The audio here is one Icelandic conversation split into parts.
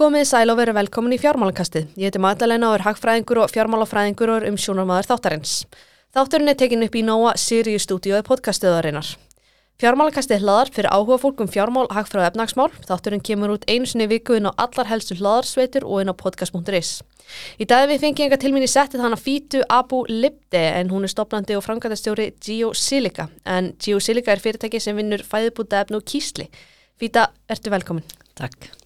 Komið sæl og veru velkomin í fjármálakastið. Ég heiti Magdalena og er hagfræðingur og fjármálafræðingur og er umsjónarmæður þáttarins. Þátturinn er tekin upp í Nóa Sirius stúdíói podcastuðarinnar. Fjármálakastið hlaðar fyrir áhuga fólk um fjármál, hagfræð og efnagsmál. Þátturinn kemur út einu sinni viku inn á allar helstu hlaðarsveitur og inn á podcast.is. Í dag við fengið enga til minni settið hana Fítu Abu Libde en hún er stopnandi og framkvæmtastjóri Geosilica. En Geosilica er fyrirtæki sem vinnur fæðibúta efnu og kísli. Fíta, ertu velkomin. Takk.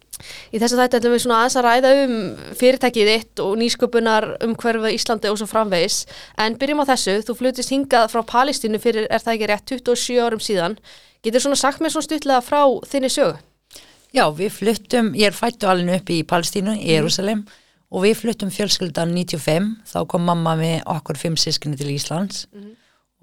Í þessu þætti ætlum við svona aðeins að ræða um fyrirtækið þitt og nýsköpunar um hverfa Íslandi og svo framvegis en byrjum á þessu, þú flutist hingað frá Palestínu fyrir, er það ekki rétt, 27 árum síðan getur svona sagt mér svona stutlega frá þinni sögu? Já, við fluttum, ég er fættu alveg upp í Palestínu, í Jérúsalem mm. og við fluttum fjölskyldan 95 þá kom mamma með okkur fimm sískinni til Íslands mm.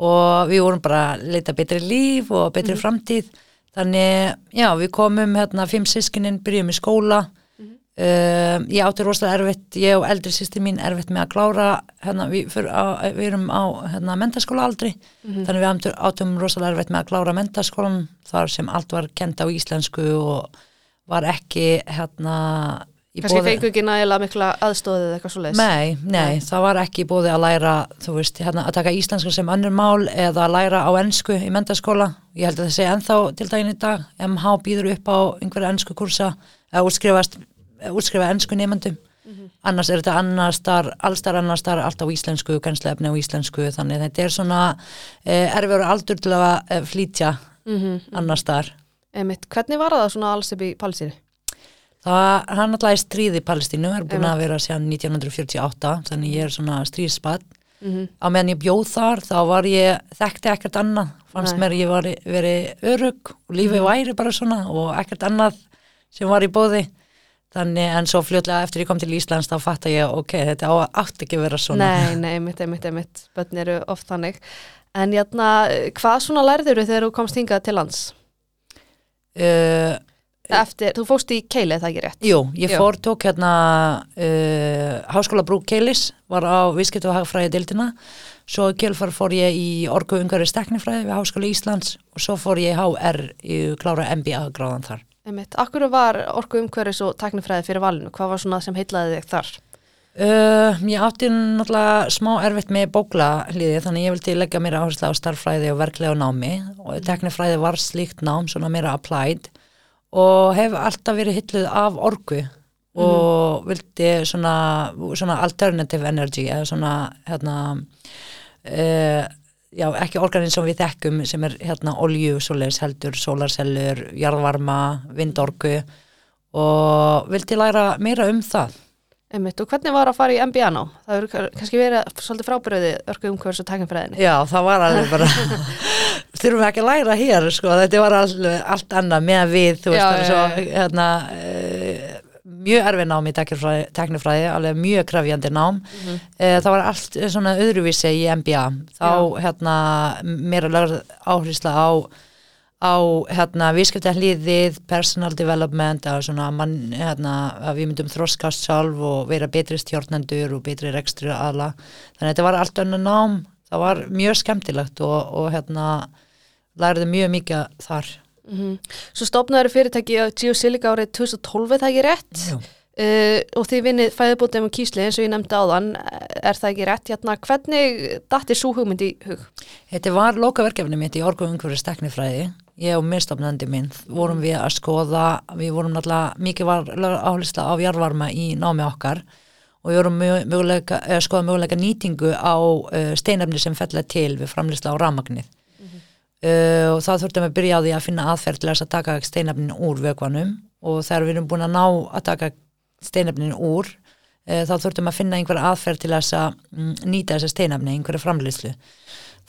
og við vorum bara að leita betri líf og betri mm. framtíð Þannig, já, við komum hérna fimm sískininn, byrjum í skóla mm -hmm. uh, ég átti rosalega erfitt ég og eldri sýsti mín erfitt með að klára hérna, við, á, við erum á hérna, mentaskóla aldrei mm -hmm. þannig við áttum rosalega erfitt með að klára mentaskólan þar sem allt var kent á íslensku og var ekki hérna Kanski bóði... fengu ekki nægilega mikla aðstóðið eða eitthvað svo leiðis? Nei, nei, það var ekki búið að læra, þú veist, hérna, að taka íslenska sem önnur mál eða að læra á ennsku í mentaskóla. Ég held að það sé ennþá til daginn í dag, MH býður upp á einhverja ennsku kursa að útskrifa ennsku nefndum. Mm -hmm. Annars er þetta annars þar, allstar annars þar, allt á íslensku, kannslefni á íslensku, þannig þetta er svona eh, erfiður aldur til að eh, flítja mm -hmm. annars þar. Emitt, hvernig var það svona alls upp í palsýri? Það hann alltaf er stríð í Palestínu, er búin að vera sér 1948, þannig ég er svona stríðspann. Mm -hmm. Á meðan ég bjóð þar, þá var ég, þekkti ekkert annað, fannst Nei. mér ég var verið örug og lífið mm -hmm. væri bara svona og ekkert annað sem var í bóði. Þannig en svo fljóðlega eftir ég kom til Íslands þá fatt að ég, ok, þetta á átt ekki vera svona. Nei, nei, mitt, mitt, mitt, bönn eru oft þannig. En jætna, hvað svona lærður þau þegar þú komst hingað til lands? Uh, Eftir, þú fóst í Keili, það ekki rétt? Jú, ég fór, tók hérna uh, Háskóla Brú Keilis, var á Vískipt og Hagfræði dildina, svo Keilfar fór ég í Orgu Ungari Steknifræði við Háskóla Íslands og svo fór ég í HR í klára MBA gráðan þar. Einmitt. Akkur var Orgu Ungari svo teknifræði fyrir valinu? Hvað var svona sem heitlaði þig þar? Uh, ég átti náttúrulega smá erfitt með bókla hlýði þannig ég vildi leggja mér áherslu á starffræði og verklega námi og teknifræði var slíkt nám, svona mér applied og hef alltaf verið hilluð af orgu og mm. vildi svona, svona alternative energy eða svona hérna uh, já, ekki organin sem við þekkum sem er hérna olju, soleis heldur, solarsellur jarðvarma, vindorgu og vildi læra meira um það Einmitt, og hvernig var að fara í MBA ná? Það eru kannski verið svolítið frábyröði örku umhverfs og tæknumfræðinni. Já, það var alveg bara, þurfum ekki að læra hér, sko, þetta var all, allt annað með við, þú veist, það er svo, hérna, e, mjög erfið nám í tæknumfræði, alveg mjög krafjandi nám. Mm -hmm. e, það var allt svona öðruvísi í MBA, þá, Já. hérna, mér að lögða áhrýsla á á hérna, viðskiptahlýðið, personal development að, svona, man, hérna, að við myndum þroskast sjálf og vera betri stjórnendur og betri rekstri aðla þannig að þetta var allt önnu nám. Það var mjög skemmtilegt og, og hérna læriði mjög mikið þar. Mm -hmm. Svo stopnaður fyrirtæki á Geosilica árið 2012 það ekki rétt? Uh, og þið vinnið fæðubótið með kísli eins og ég nefndi áðan. Er það ekki rétt, hérna hvernig dættir svo hugmynd í hug? Þetta var lokaverkefni mitt í orgu umhverfis teknifræði ég og minnstofnandi minn vorum við að skoða, við vorum náttúrulega mikið var áhersla á jarvarma í námi okkar og við vorum möguleika, skoða möguleika nýtingu á uh, steinefni sem fellur til við framlýsla á ramagnið mm -hmm. uh, og þá þurftum við að byrja á því að finna aðferð til að taka steinefnin úr vögvanum og þegar við erum búin að ná að taka steinefnin úr uh, þá þurftum að finna einhver aðferð til að mm, nýta þessa steinefni, einhverju framlýslu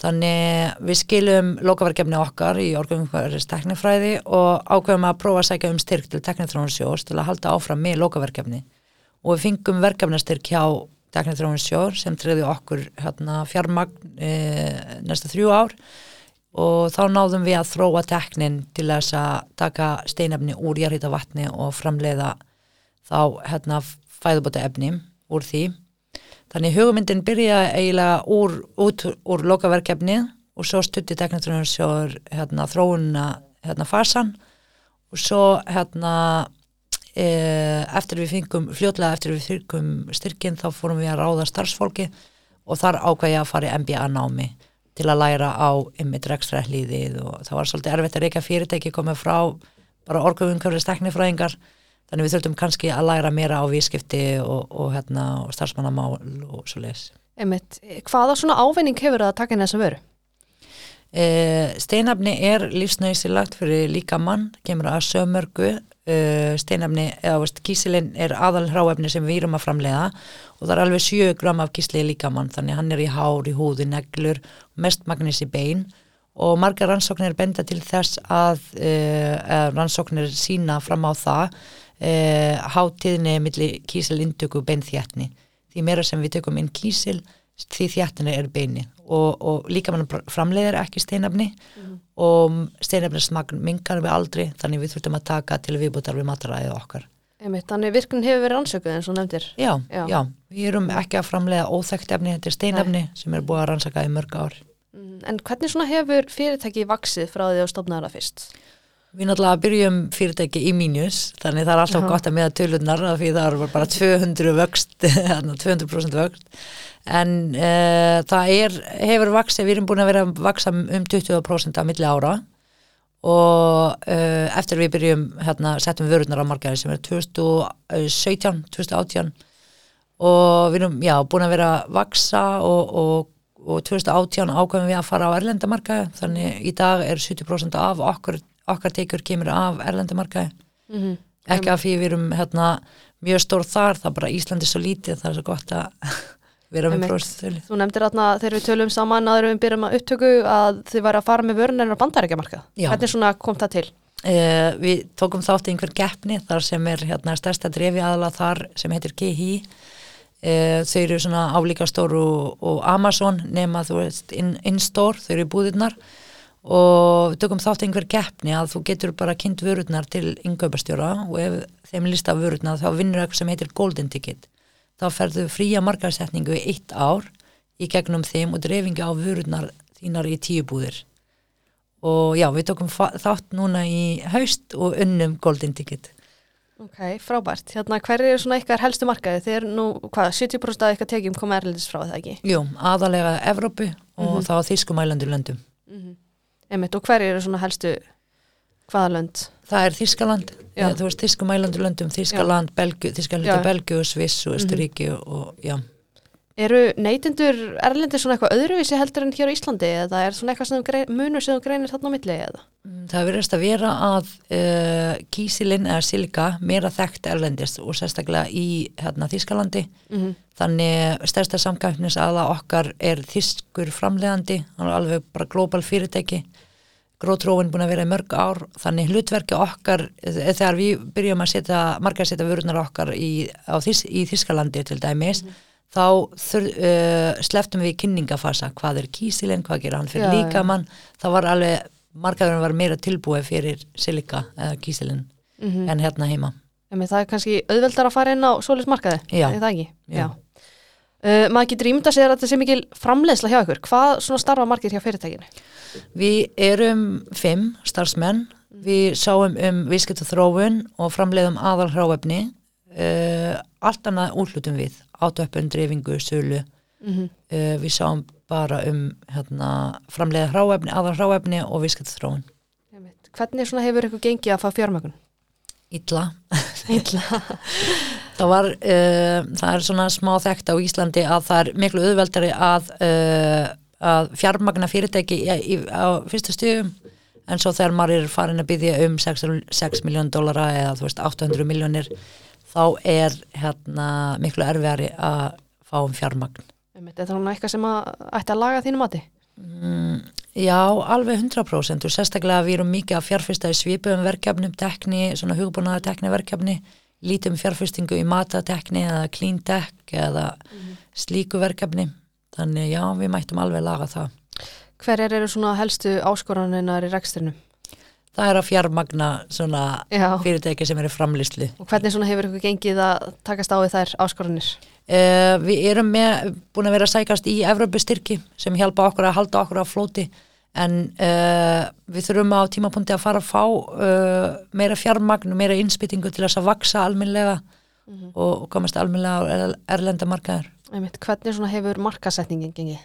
Þannig við skilum lokaverkefni okkar í orgunumhverjast teknifræði og ákveðum að prófa að segja um styrk til teknithrónarsjós til að halda áfram með lokaverkefni. Og við fingum verkefnastyrk hjá teknithrónarsjór sem treyði okkur hérna, fjármagn e, næsta þrjú ár. Og þá náðum við að þróa teknin til þess að taka steinefni úr jarhýta vatni og framleiða þá hérna, fæðubota efni úr því Þannig hugmyndin byrja eiginlega úr, út úr lokaverkefni og svo stutti teknitrunnarsjóður hérna, þróunna hérna, fasan og svo hérna, e, eftir við fengum, fljótlega eftir við fengum styrkin þá fórum við að ráða starfsfólki og þar ákvæði að fara í MBA námi til að læra á ymmið rekstræðliðið og það var svolítið erfitt að reyka fyrirtæki komið frá bara orguðumkörlega steknifræðingar þannig við þurftum kannski að læra meira á vískipti og, og, hérna, og starfsmannamál og svo leiðis. Einmitt, hvaða svona ávinning hefur það að taka inn þess að veru? E, steinafni er lífsnauðsilagt fyrir líka mann, kemur að sömörgu e, steinafni, eða veist, kísilinn er aðal hráefni sem við erum að framlega og það er alveg 7 gram af kísli líka mann, þannig hann er í hár, í húði, neglur, mest magnis í bein og margar rannsóknir benda til þess að e, rannsóknir sína fram á það eh, hátíðinni millir kísilindöku beinþjætni því meira sem við tökum inn kísil því þjættinni er beini. Og, og líka mann framleiðir ekki steinafni mm. og steinafnismagn mingar við aldrei þannig við þurfum að taka til viðbútar við mataræðið okkar. Einmitt, Þannig virkun hefur verið rannsökuð eins og nefndir. Já, já, já, við erum ekki að framleiða óþægt efni, þetta er steinafni Nei. sem er búið að rannsaka í mörg ár. Mm, En hvernig svona hefur fyrirtæki vaksið frá því að stopna það fyrst? Við náttúrulega byrjum fyrirtæki í mínus þannig það er alltaf Aha. gott að meða tölunar því það er bara 200 vöxt 200% vöxt en uh, það er, hefur vaksið, við erum búin að vera að vaksa um 20% á milli ára og uh, eftir við byrjum hérna, settum vörunar á margæði sem er 2017, 2018 og við erum, já, búin að vera að vaksa og, og og 2018 ákveðum við að fara á erlendamarkaði þannig í dag er 70% af okkur okkar tekur kemur af erlendamarkaði mm -hmm. ekki af því við erum hérna, mjög stór þar, það er bara Íslandi svo lítið, það er svo gott að vera með próstölu. Þú nefndir þarna þegar við tölum saman aður við byrjum að upptöku að þið væri að fara með vörunarinn á bandarækjamarkað hvernig kom það til? Uh, við tókum þátt einhver geppni þar sem er hérna stærsta drefi aðala þar sem heitir uh, eh, þau eru svona álíka stór og, og Amazon nema þú veist in-store, in þau eru búðirnar og við tökum þátt einhver keppni að þú getur bara kynnt vörurnar til yngöpastjóra og ef þeim lista vörurnar þá vinnur eitthvað sem heitir golden ticket þá ferðu fría margarsetningu í eitt ár í gegnum þeim og dreifingi á vörurnar þínar í tíu búðir og já, við tökum þátt núna í haust og unnum golden ticket Ok, frábært. Hérna, hver er svona eitthvað helstu markaði? Þeir nú, hvað, 70% af eitthvað tekjum koma erlendis frá það ekki? Jú, aðalega Evrópu og mm -hmm. þá þýskumælandur löndum. Mm -hmm. Einmitt, og hver eru svona helstu hvaða lönd? Það er Þískaland, eða, þú veist Þískumælandur löndum, Þískaland, Belgu, Þískaland, Belgu og Sviss og Östuríki mm -hmm. og, já. Eru neytindur erlendir svona eitthvað öðruvísi heldur en hér á Íslandi eða er svona eitthvað sem grein, munur sem þú greinir þarna á milli eða? Mm, það verðist að vera að uh, kísilinn eða silika meira þekkt erlendist og sérstaklega í hérna, Þískalandi mm -hmm. þannig stærsta samgæfnis aða okkar er þískur framlegandi, alveg bara global fyrirtæki grótróin búin að vera í mörg ár þannig hlutverki okkar eh, þegar við byrjum að setja margar setja vörunar okkar í, þís, í Þískalandi til dæmis mm þá þur, uh, sleftum við kynningafasa. Hvað er kísilinn, hvað gerir hann fyrir já, líkamann? Þá var alveg, margarverðin var meira tilbúið fyrir silika eða kísilinn mm -hmm. en hérna heima. Emi, Það er kannski auðveldar að fara inn á solismarkaði, er það ekki? Já, já. Uh, maður getur ímynda að segja að þetta sé mikil framleiðsla hjá ykkur, hvað svona starfa margir hjá fyrirtækinu? Við erum fimm starfsmenn, við sáum um og þróun og framleiðum aðal hráefni, uh, allt annað útlutum við, átöppun, dreifingu, sölu, mm -hmm. uh, við sáum bara um hérna, framleiða hráefni, aðal hráefni og og þróun. Hvernig hefur ykkur gengið að fá fjármögun? Ítla. Ítla. það var, uh, það er svona smá þekkt á Íslandi að það er miklu auðveldari að uh, að fjármagna fyrirtæki í, í, á fyrstu stíðum en svo þegar maður er farin að byggja um 6, 6 miljón dólara eða þú veist 800 miljónir þá er hérna miklu erfiðari að fá um fjármagn. Er það eitthvað sem að ætti að laga þínu mati? Mm, já, alveg 100% og sérstaklega við erum mikið að fjárfyrsta í svipum verkefnum, tekni, svona hugbúnaða tekni verkefni, lítum fjárfyrstingu í matatekni eða clean tech eða mm slíku verkefni þannig já, við mættum alveg laga það. Hver eru svona helstu áskoraninnar í reksturnum? Það er að fjármagna svona já. fyrirtæki sem eru framlýslu. Og hvernig svona hefur ykkur gengið að takast á við þær áskoranir? Uh, við erum með, búin að vera að sækast í Evrópustyrki sem hjálpa okkur að halda okkur á flóti en uh, við þurfum á tímapunkti að fara að fá uh, meira fjármagn og meira innspýtingu til þess að vaksa alminlega og, og komast alminlega á er, erlendamarkaður. Einmitt, hvernig hefur markasetningin gengið?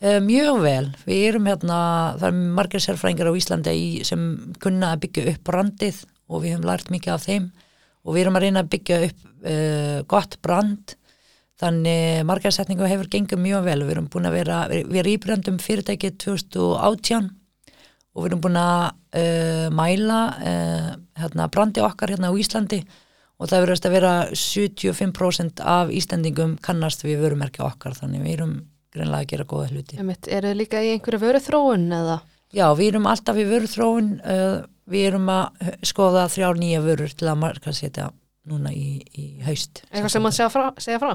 Uh, mjög vel, við erum hérna, það er margir sérfræðingar á Íslandi í, sem kunna að byggja upp brandið og við höfum lært mikið af þeim og við erum að reyna að byggja upp uh, gott brand þannig margarsetningu hefur gengið mjög vel við erum búin að vera, við erum íbrandum fyrirtækið 2018 og við erum búin að uh, mæla uh, hérna, brandi okkar hérna á Íslandi og það verðast að vera 75% af Íslandingum kannast við vörumerkja okkar þannig við erum greinlega að gera góða hluti. Eru þið líka í einhverju vöru þróun eða? Já, við erum alltaf í vöru þróun uh, við erum að skoða þrjár nýja vörur til að marka setja núna í, í haust. Eitthvað sem maður segja frá? Segja frá?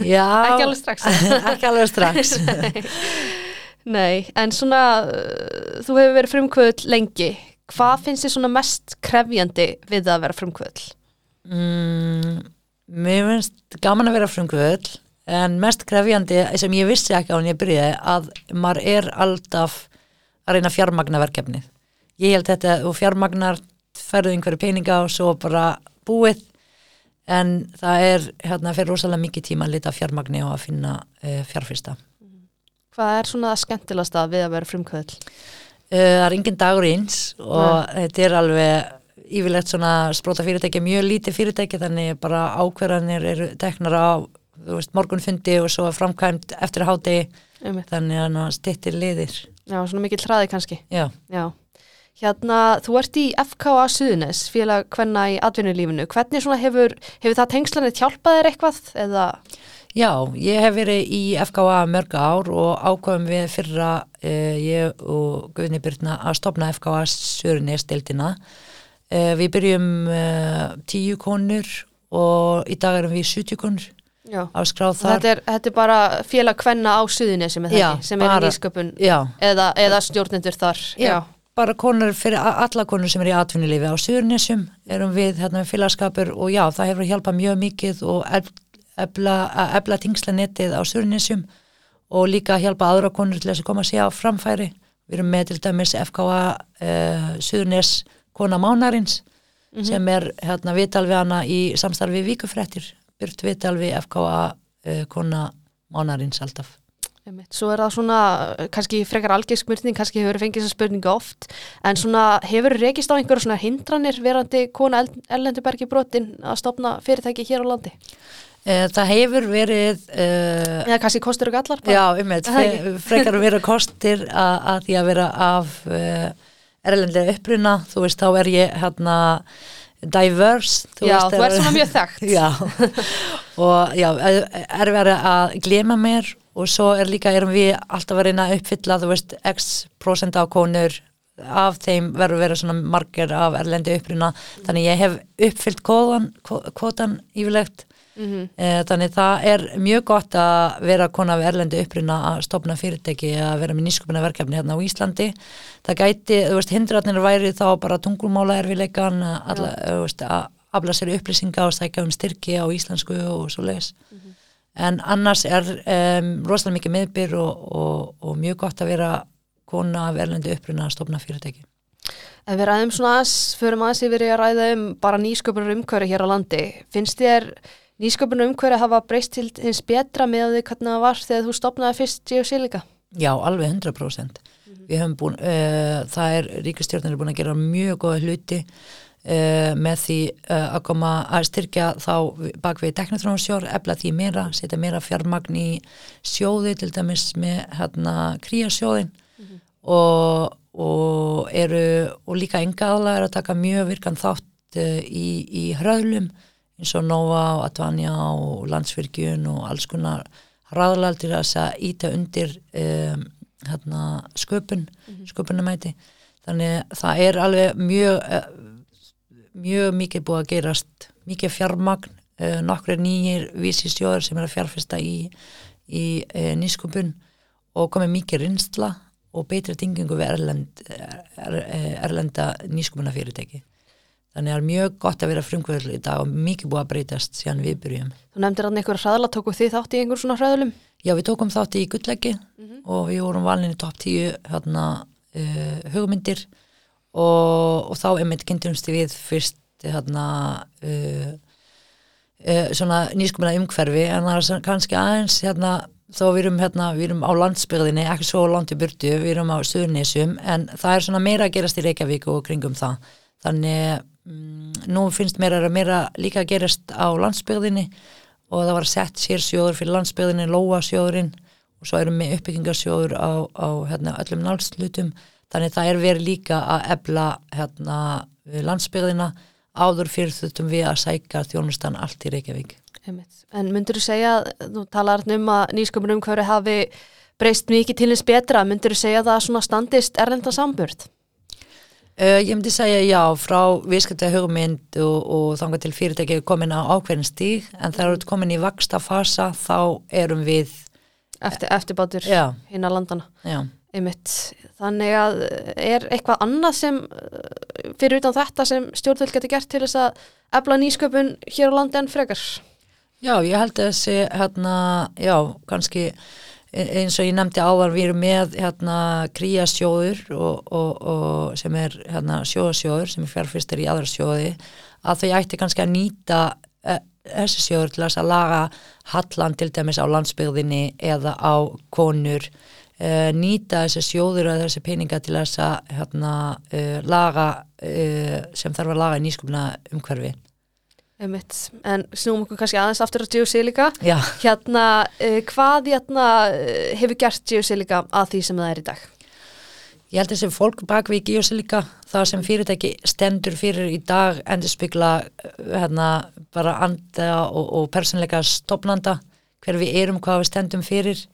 Já. Ekki alveg strax. ekki alveg strax. Nei, en svona uh, þú hefur verið frumkvöld lengi hvað finnst þið svona mest krefjandi við að vera frumkvöld? Mm, mér finnst gaman að vera frumkvöld en mest krefjandi sem ég vissi ekki á hann ég byrjaði að maður er alltaf að reyna fjármagna verkefnið. Ég held þetta og fjármagnar ferðu einhverju peninga og svo bara búið en það er hérna fyrir rosalega mikið tíma að lita fjármagni og að finna uh, fjárfyrsta. Hvað er svona það skemmtilegasta við að vera frumkvöld? Uh, það er engin dagur eins og þetta er alveg yfirlegt svona spróta fyrirtæki, mjög lítið fyrirtæki þannig bara ákverðanir eru teknar á veist, morgunfundi og svo framkvæmt eftir Einmitt. þannig að ná stittir liðir Já, svona mikil hraði kannski. Já, Já. Hérna, þú ert í FKA Suðunes, félag hvenna í atvinnulífinu. Hvernig hefur, hefur það tengslanir hjálpað þér eitthvað? Eða, Já ég hef verið í FKA mörg ár og ákvæmum við fyrra uh, ég og Guðni Byrna að stopna FKA Sörunis-deildina uh, Við byrjum uh, tíu konur og í dag erum við 70 konur já. Þetta er, þetta er bara félag hvenna á Suðunesi með Já, þetta, sem er bara- nýsköpun Já, eða, eða stjórnendur þar. Já, bara konur fyrir alla konur sem er í atvinnulífi á Suðurnesjum erum við hérna með félagskapur og já, það hefur hjálpað mjög mikið og að efla tingslanetið á Suðurnesjum og líka hjálpa aðra konur til þess að koma að sé á framfæri. Við erum með til dæmis FKA uh, Suðurnes kona mánarins sem er hérna vital við hana í samstarfi vikufrættir, byrt vital við FKA uh, kona mánarins alltaf. Svo er það svona, eh, kannski frekar algjör spurning, kannski hefur fengið þessa spurningu oft, en svona hefur rekist á einhverju svona hindranir verandi kona Erlendubergi brotin að stopna fyrirtæki hér á landi? Uh, það hefur verið uh, Eða kannski kostur og gallar? bara? Já, um Er ekki? frekar að vera kostir að, að því að vera af uh, erlendilega uppruna, þú veist, þá er ég hérna diverse. Já, veist, þú ert svona mjög þekkt. Já, og já, er verið að glema mér og svo er líka, erum við alltaf að reyna að uppfylla, þú veist, x prosent af konur af þeim verður verið svona margir af erlendi uppruna, þannig ég hef uppfyllt kvotan, kvotan yfirlegt Mhm. Eh, Þannig það er mjög gott að vera kona við erlendi uppruna að stopna fyrirtæki að vera með nýsköpuna verkefni hérna á Íslandi. Það gæti, þú veist, hindratnir væri þá bara tungumála erfileikan alla, þú veist, að afla sér upplýsinga og stækja um styrki á íslensku og svo leis. En annars er um, rosalega mikið meðbyr og, og, og mjög gott að vera kona af erlendi uppruna að stopna fyrirtæki. Ef við ræðum svona aðeins, förum aðeins yfir í að ræða um bara nýsköpunar umhverju hér á landi. Finnst þér nýsköpunar umhverju hafa breyst til hins betra með því hvernig það var þegar þú stopnaði fyrst G.O.C. líka? Já, alveg 100%. Við höfum búin, uh, það er, ríkistjórnir er búin að gera mjög góða hluti með því uh, að koma að styrkja þá bak við teknotrónarsjór, efla því meira, setja meira fjármagn í sjóði til dæmis með hérna kríasjóðin og, og eru, og líka enga aðlega er að taka mjög virkan þátt uh, í, í hröðlum eins og Nova og Advanja og Landsvirkjun og alls konar hraðalal til þess að íta undir um, hérna, sköpun, sköpunamæti. Þannig það er alveg mjög, mjög mikið búið að gerast, mikið fjármagn, uh, nokkri nýjir vísistjóður sem er að fjárfesta í, í uh, nýsköpun og komið mikið rinsla og betri tingingu við erlend, er, erlenda nýsköpunafyrirtæki. Þannig að það er mjög gott að vera frumkvöld í dag og mikið búið að breytast síðan við byrjum. Þú nefndir hann einhver hraðla, tóku þið þátt í einhver svona hraðlum? Já, við tókum þátt í gulleggi og við vorum valin í topp 10 hérna, uh, hugmyndir og, og þá einmitt kynntumst við fyrst hérna uh, uh, svona nýskumina umhverfi. En það er kannski aðeins hérna þó við erum hérna, við erum á landsbyrðinni ekki svo langt í burtu, við erum á Suðurnesum en það er svona meira að gerast í Reykjavík og kringum það. Þannig mm, nú finnst mér að meira líka að gerast á landsbyrðinni og það var sett sér sjóður fyrir landsbyrðinni, Lóa sjóðurinn og svo erum við uppbyggingarsjóður á, á hérna, öllum nálslutum þannig það er verið líka að ebla hérna, landsbyrðina áður fyrir þuttum við að sækja þjónustan allt í Reykjavík. En myndur þú segja, þú talar um að nýsköpunum hverju hafi breyst mikið til þess betra, myndur þú segja að það svona standist erlenda samburt? Uh, ég myndi segja já, frá viðskipta hugmynd og, og þanga til fyrirtæki komin á ákveðin stíg, en þú ert komin í vaksta fasa, þá erum við Eftir, eftirbátur hinn að landana. Já. Einmitt. Þannig að er eitthvað annað sem fyrir utan þetta sem stjórnvöld getur gert til þess að efla nýsköpun hér á landi en frekar? Já, ég held að þessi, hérna, já, kannski eins og ég nefndi ávar við erum með hérna kríasjóður og, og, og sem er hérna sjóðasjóður sem er fjárfyrstur í aðra sjóði að þau ætti kannski að nýta e, þessi sjóður til að laga hallan til dæmis á landsbygðinni eða á konur e, nýta þessi sjóður og þessi peninga til þess að hérna e, laga e, sem þarf að laga í nýskupna umhverfi Einmitt. En snúum okkur kannski aðeins aftur á geosílika. Já. Hérna, uh, hvað hérna, hefur gert geosílika að því sem það er í dag? Ég held að þessi fólk bak við geosílika, það sem fyrirtæki stendur fyrir í dag endur spikla hérna, bara anda og, og persónleika stopnanda, hver við erum, hvað við stendum fyrir.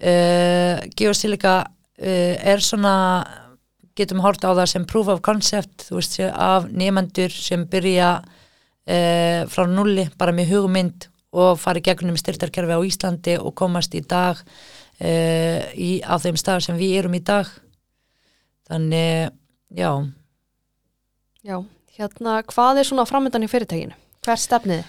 Uh, geosílika uh, er svona, getum hort á það sem proof of concept, veist, af nefnendur sem byrja Uh, frá nulli, bara með hugmynd og fari gegnum styrtarkerfi á Íslandi og komast í dag í, á þeim stað sem við erum í dag þannig, já Já, hérna hvað er svona framöndan í fyrirtækinu? Hver stefniði?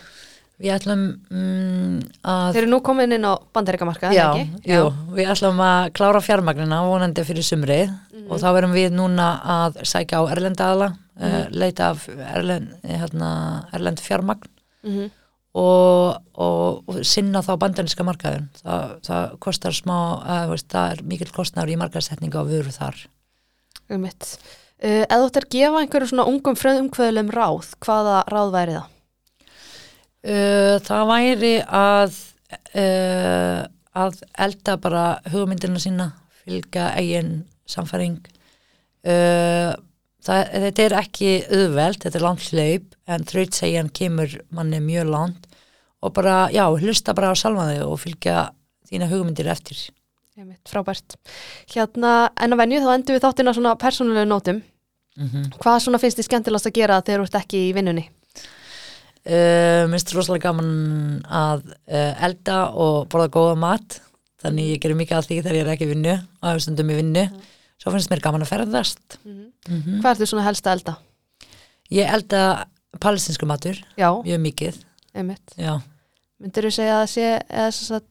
Við ætlum um, að Þeir eru nú komin inn á bandaríkamarka, já, já, jú, við ætlum að klára fjármagnina vonandi fyrir sumrið mm og þá verum við núna að sækja á erlendaðala mm -hmm. uh, leita af erlend, hérna, erlend fjármagn mm -hmm. og, og, og sinna þá bandarinska markaðun það, það kostar smá að, veist, það er mikil kostnar í markaðsetninga á vöru þar. Um mitt uh, Eða þú ættir að gefa einhverju svona ungum fröðumkvöðlum ráð, hvaða ráð væri það? Uh, það væri að uh, að elda bara hugmyndina sína fylga eigin samfæring uh, það, þetta er ekki auðveld, þetta er langt hlaup en þrautsegjan kemur manni mjög langt og bara, já, hlusta bara á salmaði og fylgja þína hugmyndir eftir. Einmitt, frábært. Hérna, en að venju þá endur við þáttina svona persónulegu nótum. Mm -hmm. Hvað svona finnst þið skemmtilegast að gera þegar þú ert ekki í vinnunni? Uh, Mér finnst rosalega gaman að uh, elda og borða góða mat þannig ég gerir mikið af því þegar ég er ekki vinnu og hefur stundum í vinnu. Mm svo finnst mér gaman að ferðast mm -hmm. Mm -hmm. Hvað er þú svona helst að elda? Ég elda palestinsku matur Já. mjög mikið Myndir þú segja að sé eða svo að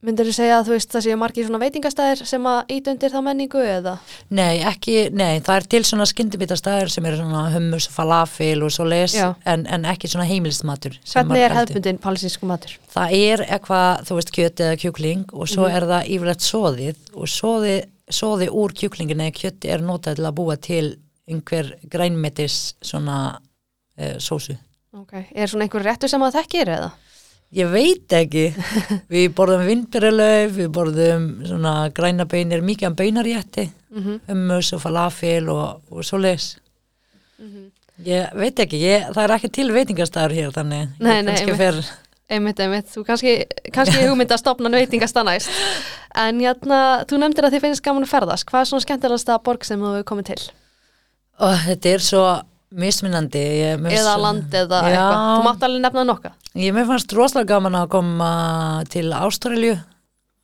Myndir þú segja að þú veist það séu margir svona veitingastæðir sem að íta undir þá menningu eða? Nei, ekki, nei, það er til svona skyndibitastæðir sem eru svona hummus og falafel og svo les en, en ekki svona heimilismatur. Hvernig er hefðbundin palestinsku matur? Það er eitthvað, þú veist, kjöt eða kjúkling og svo mm. er það yfirlegt soðið og soðið soði úr kjúklingin eða kjötti er notað til að búa til einhver grænmetis svona e, sósu. Ok, er svona einhver réttu sem það þekkir eða? Ég veit ekki, við borðum vindurlauf, við borðum svona grænabeinir, mikið af beinarjætti, mm -hmm. hummus og falafel og, og svo les. Mm -hmm. Ég veit ekki, ég, það er ekki til veitingastæður hér þannig nei, ég kannski fer Einmitt, einmitt, þú kannski, kannski hugmynd að stopna nöytingastannæst, en jæna, þú nefndir að þið finnst gaman að ferðast, hvað er svona skemmtilegast að borg sem þú hefur komið til? Ó, þetta er svo misminandi. Eða land eða já, eitthvað, þú mátt alveg nefna nokka. Ég mér fannst rosalega gaman að koma til Ástralju,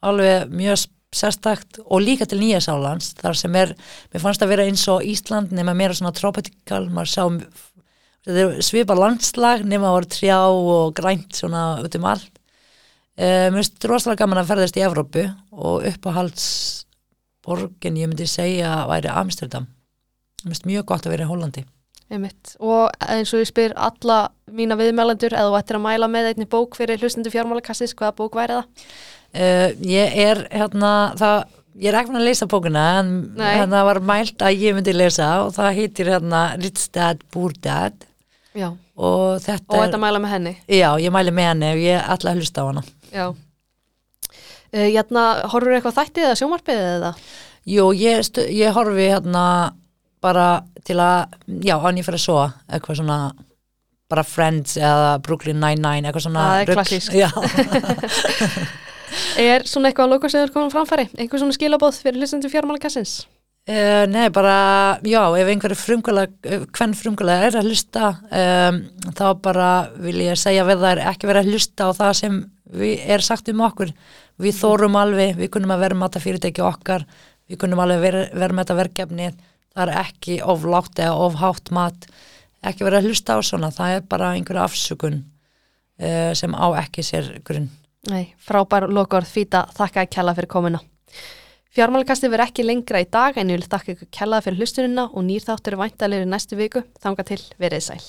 alveg mjög sérstakt og líka til Nýjasálands, þar sem er, mér fannst að vera eins og Ísland nema meira svona tropical, maður sá svipa landslag nema voru trjá og grænt svona út um allt uh, mér finnst rosalega gaman að ferðast í Evrópu og uppáhalds borgin ég myndi segja væri Amsterdam Mér finnst mjög gott að vera í Hollandi Einmitt. Og eins og ég spyr alla mína viðmælendur eða þú ættir að mæla með einni bók fyrir hlustendu fjármálakastis, hvaða bók væri það? uh, Ég er hérna það, ég er ekki fann að lesa bókuna en hérna var mælt að ég myndi lesa og það heitir hérna Rich Dad, Poor Dad Já. og þetta Og er, þetta mæla með henni? já, ég mæli með henni og ég ætla að hlusta á hana Já. Uh, hérna, horfur eitthvað þættið eða sjómarpið eða? Jú, ég, ég horfi hérna bara til að, já, án ég fyrir að svo eitthvað svona bara Friends eða Brooklyn Nine-Nine eitthvað svona Það er. Já, Er svona eitthvað að lóka sem er komin framfæri? Einhver svona skilabóð fyrir hlustendu fjármálakassins? Uh, nei, bara, já, ef einhverju frumkvælega, hvern frumkvælega er að hlusta, um, þá bara vil ég segja við það er ekki verið að hlusta á það sem er sagt um okkur. Við þórum alveg, við kunnum að vera með þetta fyrirtæki okkar, við kunnum alveg vera, vera með þetta verkefni, það er ekki of lágt eða of hátt mat, ekki verið að hlusta á svona, það er bara einhverju afsökun uh, sem á ekki sér grunn. Nei, frábær lokaord Fíta, þakka að kella fyrir komuna. Fjármálakasti verður ekki lengra í dag en ég vil þakka ykkur kellaði fyrir hlustunina og nýr þáttur er væntalegri næstu viku. Þanga til, verið sæl.